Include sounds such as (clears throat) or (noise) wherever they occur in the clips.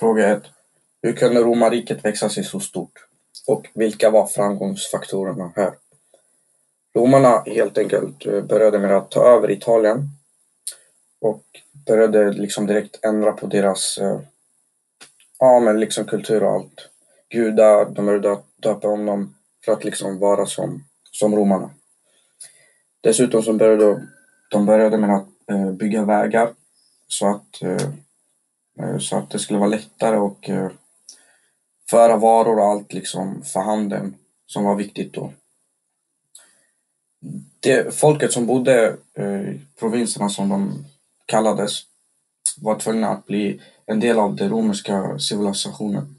Fråga 1. Hur kunde romarriket växa sig så stort? Och vilka var framgångsfaktorerna här? Romarna helt enkelt eh, började med att ta över Italien och började liksom direkt ändra på deras eh, ja, men liksom kultur och allt. Gudar, de började döpa om dem för att liksom vara som, som romarna. Dessutom så började de började med att eh, bygga vägar så att, Eh, så att det skulle vara lättare och eh, föra varor och allt liksom för handeln som var viktigt då. Det folket som bodde eh, i provinserna som de kallades var tvungna att bli en del av den romerska civilisationen.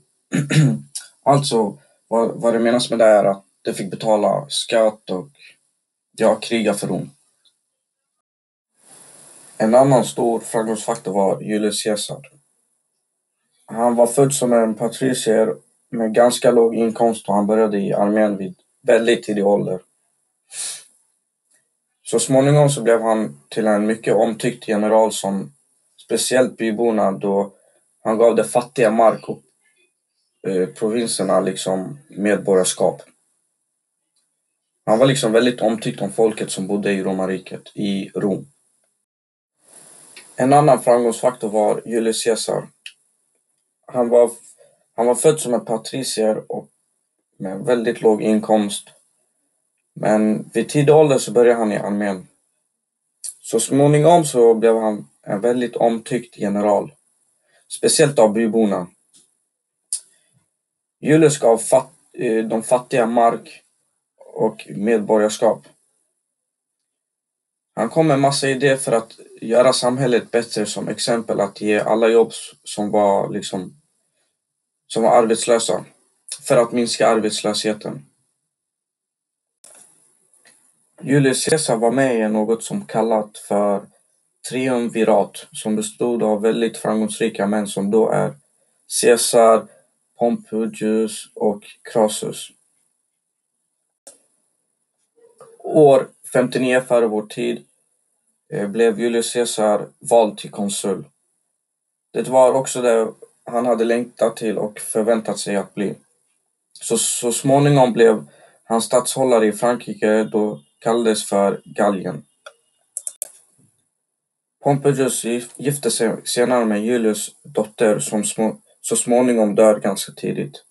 (clears throat) alltså, vad, vad det menas med det är att de fick betala skatt och ja, kriga för Rom. En annan stor framgångsfaktor var Julius Caesar. Han var född som en patricier med ganska låg inkomst och han började i armén vid väldigt tidig ålder. Så småningom så blev han till en mycket omtyckt general som speciellt byborna då han gav de fattiga mark och eh, provinserna liksom medborgarskap. Han var liksom väldigt omtyckt om folket som bodde i romarriket, i Rom. En annan framgångsfaktor var Julius Caesar. Han var, han var född som en patricier och med väldigt låg inkomst men vid tidig ålder så började han i armén. Så småningom så blev han en väldigt omtyckt general. Speciellt av byborna. Julius gav fat eh, de fattiga mark och medborgarskap. Han kom med massa idéer för att göra samhället bättre som exempel att ge alla jobb som var liksom som var arbetslösa för att minska arbetslösheten. Julius Caesar var med i något som kallat för triumvirat som bestod av väldigt framgångsrika män som då är Caesar, Pompejus och Crassus. År 59 före vår tid eh, blev Julius Caesar vald till konsul. Det var också det han hade längtat till och förväntat sig att bli. Så, så småningom blev han statshållare i Frankrike då kallades för Gallien. Pompejus gifte sig senare med Julius dotter som så småningom dör ganska tidigt.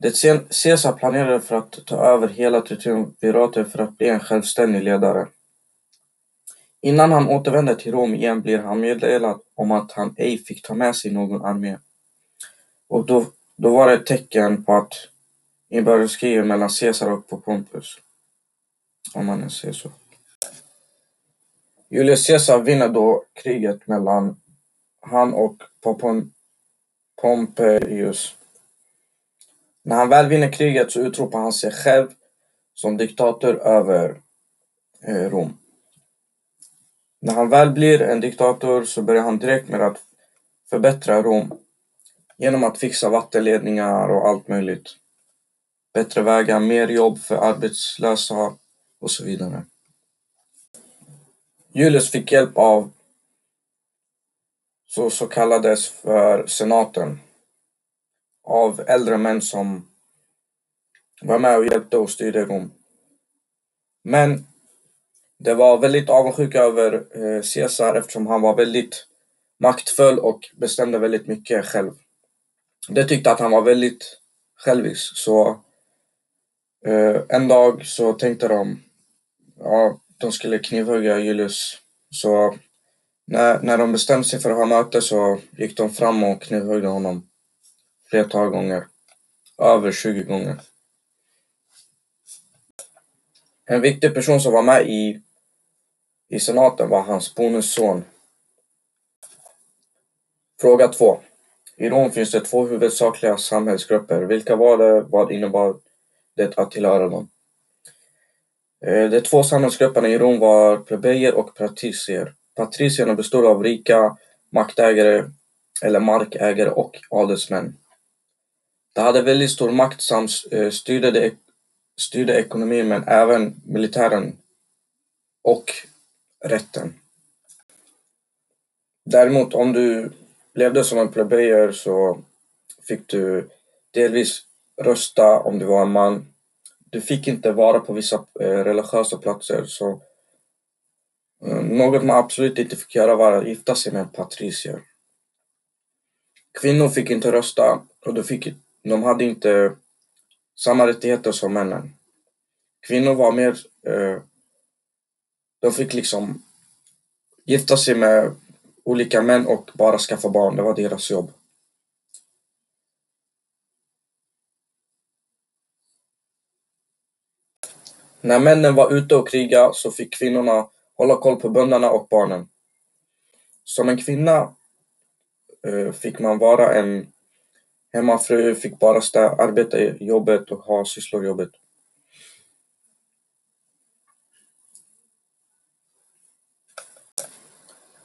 Det Caesar planerade för att ta över hela triumviratet för att bli en självständig ledare. Innan han återvänder till Rom igen blir han meddelad om att han ej fick ta med sig någon armé. Och då, då var det ett tecken på att inbördeskriget mellan Caesar och Pompus om man nu säger så. Julius Caesar vinner då kriget mellan han och Popon Pompeius. När han väl vinner kriget så utropar han sig själv som diktator över eh, Rom. När han väl blir en diktator så börjar han direkt med att förbättra Rom genom att fixa vattenledningar och allt möjligt. Bättre vägar, mer jobb för arbetslösa och så vidare. Julius fick hjälp av så, så kallades för senaten av äldre män som var med och hjälpte och styrde Rom. Men det var väldigt avundsjuka över eh, Caesar eftersom han var väldigt maktfull och bestämde väldigt mycket själv. De tyckte att han var väldigt självisk så eh, en dag så tänkte de ja, de skulle knivhugga Julius. Så när, när de bestämde sig för att ha möte så gick de fram och knivhögg honom flertal gånger. Över 20 gånger. En viktig person som var med i, i senaten var hans bonusson. Fråga 2. I Rom finns det två huvudsakliga samhällsgrupper. Vilka var det? Vad innebar det att tillhöra dem? Eh, de två samhällsgrupperna i Rom var plebejer och patricier. Patricierna bestod av rika maktägare eller markägare och adelsmän. De hade väldigt stor makt samt eh, styrde, styrde ekonomin men även militären och rätten. Däremot om du levde som en plebejer så fick du delvis rösta om du var en man. Du fick inte vara på vissa eh, religiösa platser så eh, något man absolut inte fick göra var att gifta sig med patricier. Kvinnor fick inte rösta och de, fick, de hade inte samma rättigheter som männen. Kvinnor var mer... Eh, de fick liksom gifta sig med olika män och bara skaffa barn. Det var deras jobb. När männen var ute och kriga så fick kvinnorna hålla koll på bönderna och barnen. Som en kvinna eh, fick man vara en hemmafru, fick bara arbeta i jobbet och ha sysslor i jobbet.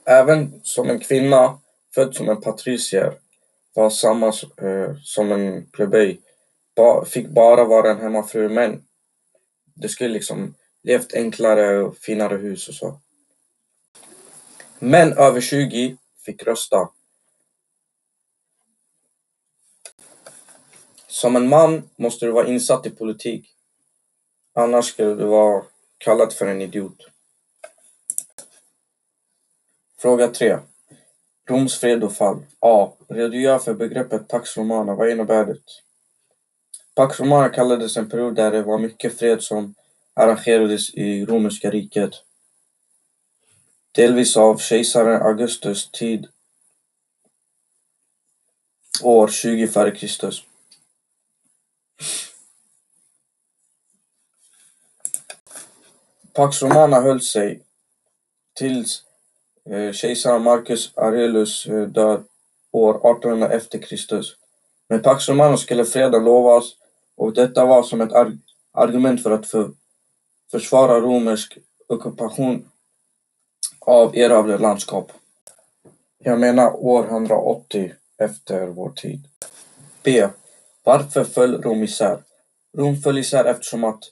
Även som en kvinna född som en patricier var samma eh, som en plebej, ba, fick bara vara en hemmafru men det skulle liksom levt enklare och finare hus och så. Män över 20 fick rösta. Som en man måste du vara insatt i politik. Annars skulle du vara kallad för en idiot. Fråga 3. Roms fred och fall. A. Redogör för begreppet Pax Romana. Vad innebär det? Pax Romana kallades en period där det var mycket fred som arrangerades i romerska riket. Delvis av kejsaren Augustus tid år 20 f.Kr. Pax Romana höll sig tills Eh, kejsaren Marcus Aurelius eh, död år 1800 efter Kristus. Med Pax Romana skulle freden lovas och detta var som ett argument för att för försvara romersk ockupation av erövrade landskap. Jag menar år 180 efter vår tid. B. Varför föll Rom isär? Rom föll isär eftersom att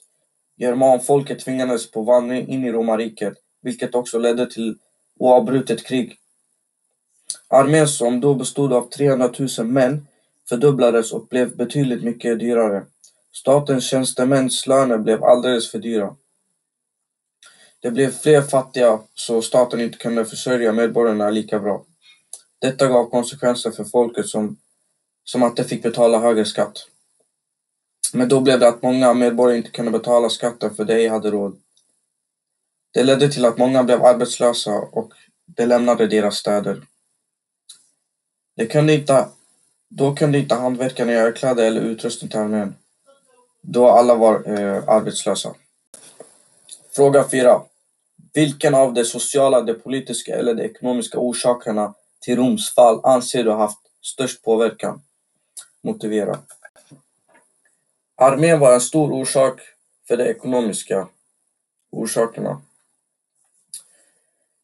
germanfolket tvingades på vandring in i romarriket, vilket också ledde till oavbrutet krig. Armén som då bestod av 300 000 män fördubblades och blev betydligt mycket dyrare. Statens tjänstemäns löner blev alldeles för dyra. Det blev fler fattiga så staten inte kunde försörja medborgarna lika bra. Detta gav konsekvenser för folket som, som att de fick betala högre skatt. Men då blev det att många medborgare inte kunde betala skatten för de ej hade råd. Det ledde till att många blev arbetslösa och de lämnade deras städer. De kunde inte, då kunde inte hantverkarna göra kläder eller utrustning till armén, då alla var eh, arbetslösa. Fråga 4. Vilken av de sociala, de politiska eller de ekonomiska orsakerna till Roms fall anser du haft störst påverkan? Motivera. Armén var en stor orsak för de ekonomiska orsakerna.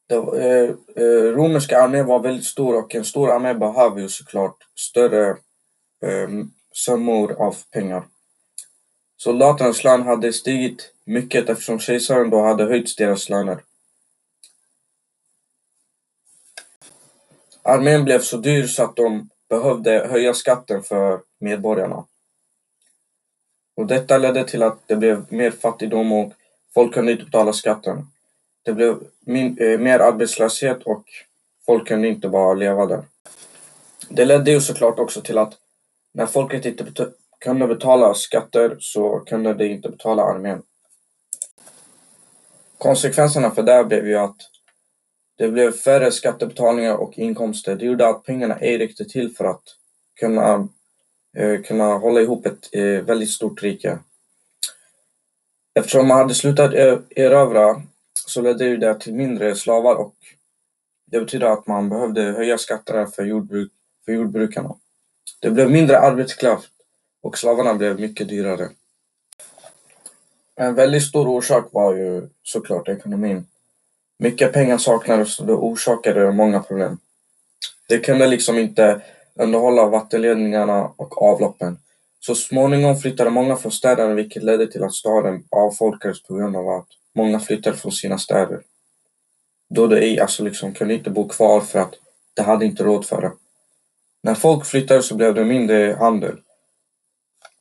Det, eh, eh, romerska armén var väldigt stor och en stor armé behöver ju såklart större eh, summor av pengar. Soldaternas lön hade stigit mycket eftersom kejsaren då hade höjt deras löner. Armén blev så dyr så att de behövde höja skatten för medborgarna. Och detta ledde till att det blev mer fattigdom och folk kunde inte betala skatten. Det blev min, eh, mer arbetslöshet och folk kunde inte bara leva där. Det ledde ju såklart också till att när folket inte bet kunde betala skatter så kunde de inte betala armén. Konsekvenserna för det blev ju att det blev färre skattebetalningar och inkomster. Det gjorde att pengarna ej räckte till för att kunna, eh, kunna hålla ihop ett eh, väldigt stort rike. Eftersom man hade slutat eh, erövra så ledde ju det till mindre slavar och det betyder att man behövde höja skatterna för, jordbruk, för jordbrukarna. Det blev mindre arbetskraft och slavarna blev mycket dyrare. En väldigt stor orsak var ju såklart ekonomin. Mycket pengar saknades och det orsakade många problem. Det kunde liksom inte underhålla vattenledningarna och avloppen. Så småningom flyttade många från städerna vilket ledde till att staden avfolkades på grund av att Många flyttade från sina städer. Då de ej alltså liksom kunde inte bo kvar för att de hade inte råd för det. När folk flyttade så blev det mindre handel.